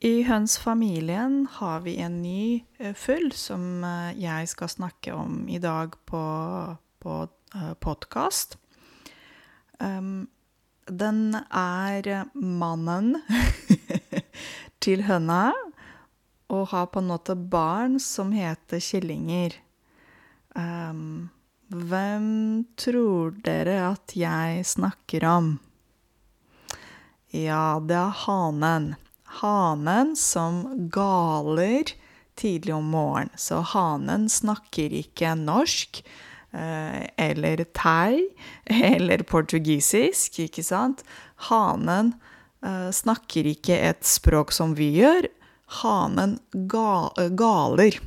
I hønsfamilien har vi en ny eh, fugl som eh, jeg skal snakke om i dag på, på uh, podkast. Um, den er mannen til høna og har på en måte barn som heter killinger. Um, hvem tror dere at jeg snakker om? Ja, det er hanen hanen som galer tidlig om morgenen. Så hanen snakker ikke norsk eh, eller thai eller portugisisk, ikke sant? Hanen eh, snakker ikke et språk som vi gjør. Hanen ga galer.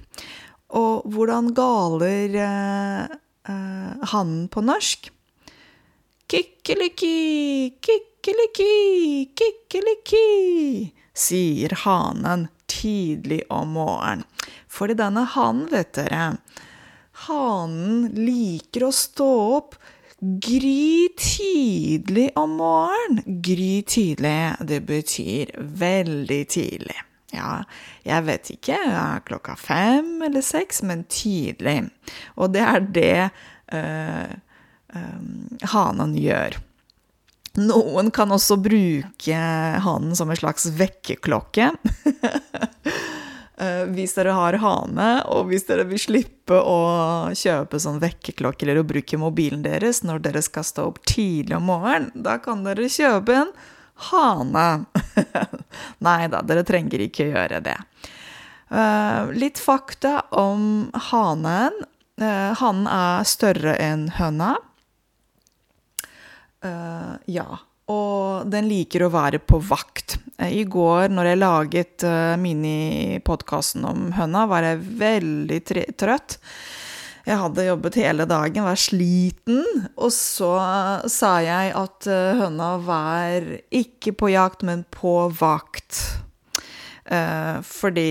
Og hvordan galer eh, eh hannen på norsk? Kikkeliki, kikkeliki, kikkeliki sier hanen tidlig om morgenen. Fordi denne hanen, vet dere Hanen liker å stå opp gry tidlig om morgenen. Gry tidlig, det betyr veldig tidlig. Ja, jeg vet ikke, klokka fem eller seks, men tidlig. Og det er det øh, øh, hanen gjør. Noen kan også bruke hanen som en slags vekkerklokke. Eh, hvis dere har hane, og hvis dere vil slippe å kjøpe sånn vekkerklokke eller å bruke mobilen deres når dere skal stå opp tidlig om morgenen, da kan dere kjøpe en hane. Nei da, dere trenger ikke gjøre det. Eh, litt fakta om hanen. Eh, hanen er større enn høna. Uh, ja. Og den liker å være på vakt. Uh, I går når jeg laget uh, minipodkasten om høna, var jeg veldig trøtt. Jeg hadde jobbet hele dagen, var sliten. Og så sa jeg at høna var ikke på jakt, men på vakt. fordi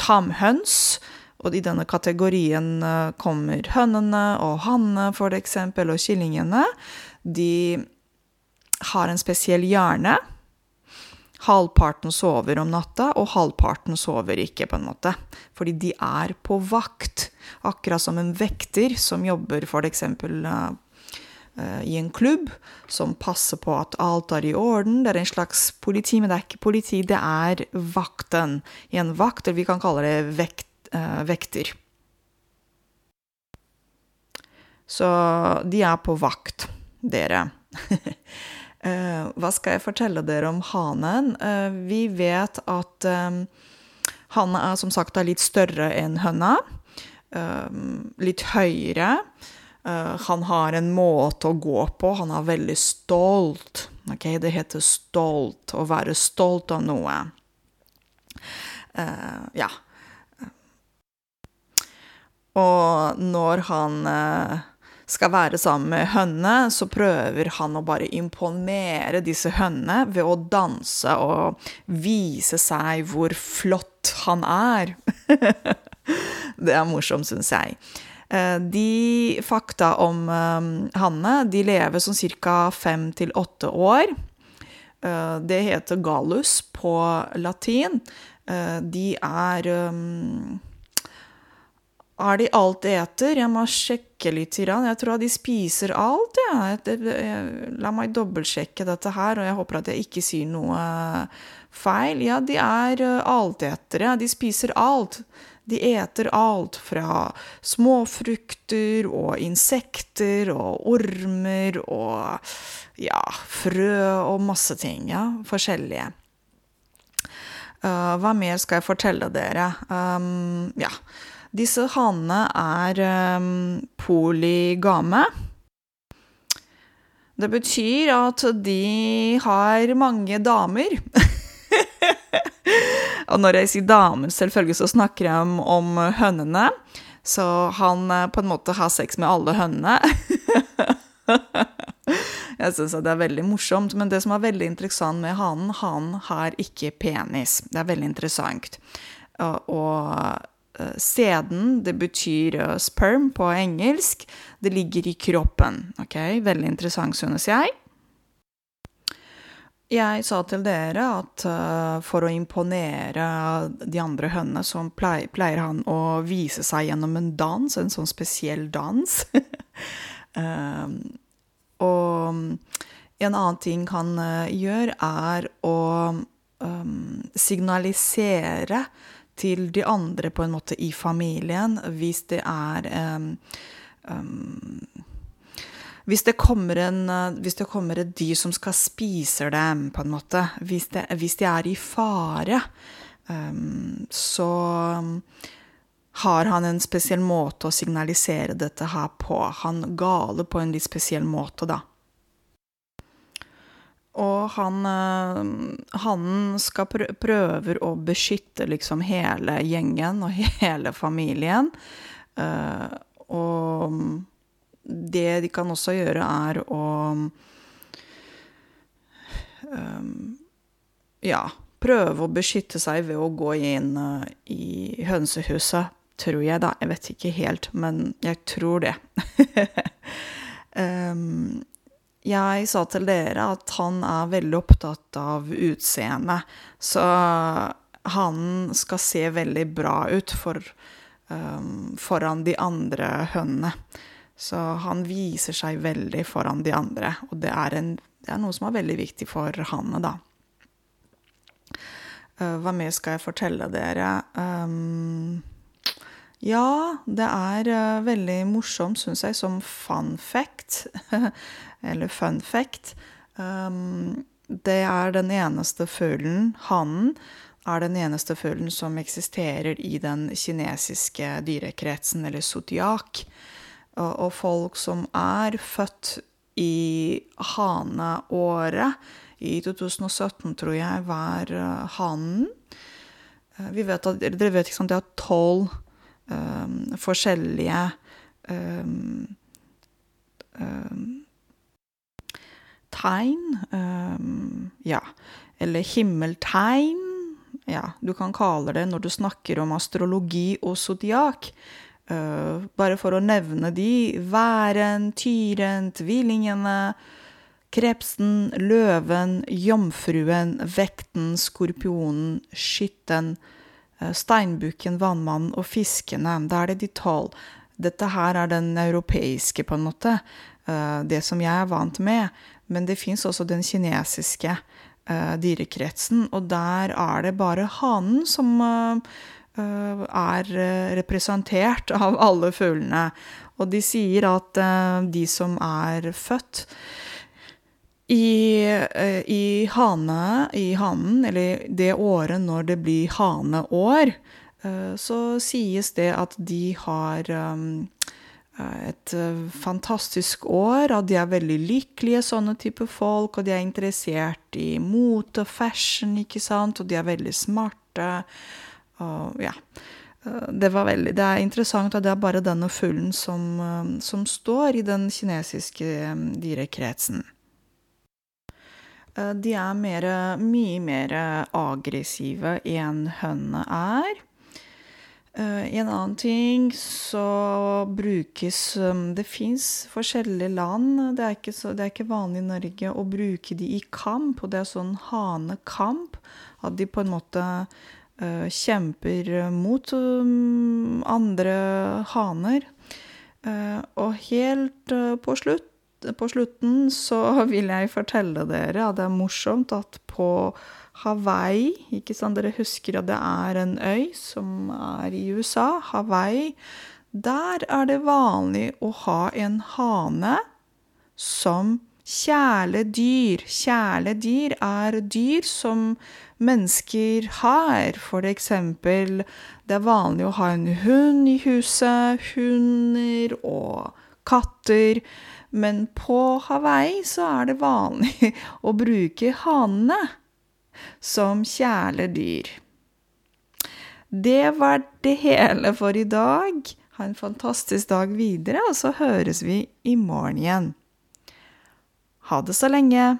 tamhøns og i denne kategorien eh, kommer hønene og hannene, f.eks., og kyllingene. De har en spesiell hjerne. Halvparten sover om natta, og halvparten sover ikke, på en måte. Fordi de er på vakt. Akkurat som en vekter som jobber f.eks. Uh, uh, i en klubb, som passer på at alt er i orden. Det er en slags politi, men det er ikke politi, det er vakten. En vakt, eller vi kan kalle det vekt eh, vekter. Så de er på vakt, dere. eh, hva skal jeg fortelle dere om hanen? Eh, vi vet at eh, hane er som sagt litt større enn høna. Eh, litt høyere. Eh, han har en måte å gå på. Han er veldig stolt. Okay? Det heter stolt. Å være stolt av noe. ja. Og når han eh, skal være sammen med hønene, så prøver han å bare imponere disse hønene ved å danse og vise seg hvor flott han er. det er morsomt, syns jeg. Eh, de fakta om eh, hannene, de lever som ca. fem til åtte år. Det heter gallus på latin. De er er de alt de eter? Jeg må sjekke litt. Jeg tror at de spiser alt. Ja. La meg dobbeltsjekke dette her, og jeg håper at jeg ikke sier noe feil. Ja, de er eh, altetere. De spiser alt. De eter alt fra småfrukter og insekter og ormer og ja, frø og masse ting. Ja, forskjellige. Uh, hva mer skal jeg fortelle dere? Um, ja. Disse hanene er um, polygame. Det betyr at de har mange damer. og når jeg sier damer, selvfølgelig så snakker jeg om, om hønene. Så han eh, på en måte har sex med alle hønene. jeg syns det er veldig morsomt. Men det som er veldig interessant med hanen, han har ikke penis. Det er veldig interessant. Og, sæden, det betyr eh, sperm på engelsk, det ligger i kroppen. ok? Veldig interessant, synes jeg. Jeg sa til dere at uh, for å imponere de andre hønene, så pleier, pleier, han å vise seg gjennom en dans, en sånn spesiell dans. uh, og en annen ting han uh, gjør, er å um, signalisere til de andre på en måte i familien hvis det er um, um, hvis det, en, hvis det kommer et dyr som skal spise dem, på en måte, hvis, det, hvis de er i fare, um, så har han en spesiell måte å signalisere dette her på. Han galer på en litt spesiell måte, da. Og han, eh, han skal prøve å beskytte liksom hele gjengen og hele familien. Uh, og det de kan også gjøre, er å um, Ja, prøve å beskytte seg ved å gå inn i hønsehuset, tror jeg, da. Jeg vet ikke helt, men jeg tror det. um, jeg sa til dere at han er veldig opptatt av utseendet, så han skal se veldig bra ut for, um, foran de andre hønene. Så han viser seg veldig foran de andre, og det er, en, det er noe som er veldig viktig for Hanne, da. Uh, hva mer skal jeg fortelle dere? Um, ja, det er uh, veldig morsomt, syns jeg, som fun fact. eller fun fact. Um, det er den eneste fuglen, hannen, er den eneste fuglen som eksisterer i den kinesiske dyrekretsen, eller zodiak og folk som er født i haneåret. I 2017, tror jeg, var uh, hanen. Uh, vi vet at, dere vet ikke sant, det er tolv um, forskjellige um, tegn. ja. Eller himmeltegn. Ja, du kan kalle det når du snakker om astrologi og zodiak. Uh, bare for å nevne de. Væren, tyren, tvillingene, krepsen, løven, jomfruen, vekten, skorpionen, skytten, uh, steinbukken, vannmannen og fiskene. Da er det de tolv. Dette her er den europeiske, på en måte. Uh, det som jeg er vant med. Men det fins også den kinesiske dyrekretsen, og der er det bare hanen som Eh, er eh, representert av alle fuglene. Og de sier at eh, de som er født i, i, hane, i hanen, eller det året når det blir haneår, så sies det at de har et fantastisk år, at de er veldig lykkelige, sånne type folk, og de er interessert i mote, fashion, ikke sant, og de er veldig smarte. Og ja. Eh, det, veldig, det er interessant at det er bare denne fuglen som, eh, som står i den kinesiske eh, dyrekretsen. De er mer, mye mer aggressive enn hønene er. En annen ting så brukes Det fins forskjellige land. Det er, så, det er ikke vanlig i Norge å bruke de i kamp, og det er sånn hanekamp. At de på en måte uh, kjemper mot um, andre haner. Uh, og helt uh, på, slutt, på slutten så vil jeg fortelle dere at det er morsomt at på Hawaii ikke sant, Dere husker at det er en øy som er i USA, Hawaii. Der er det vanlig å ha en hane som kjæledyr. Kjæledyr er dyr som mennesker har. For eksempel, det er vanlig å ha en hund i huset, hunder og katter. Men på Hawaii så er det vanlig å bruke hanene som kjæledyr. Det var det hele for i dag. Ha en fantastisk dag videre, og så høres vi i morgen igjen. Ha det så lenge.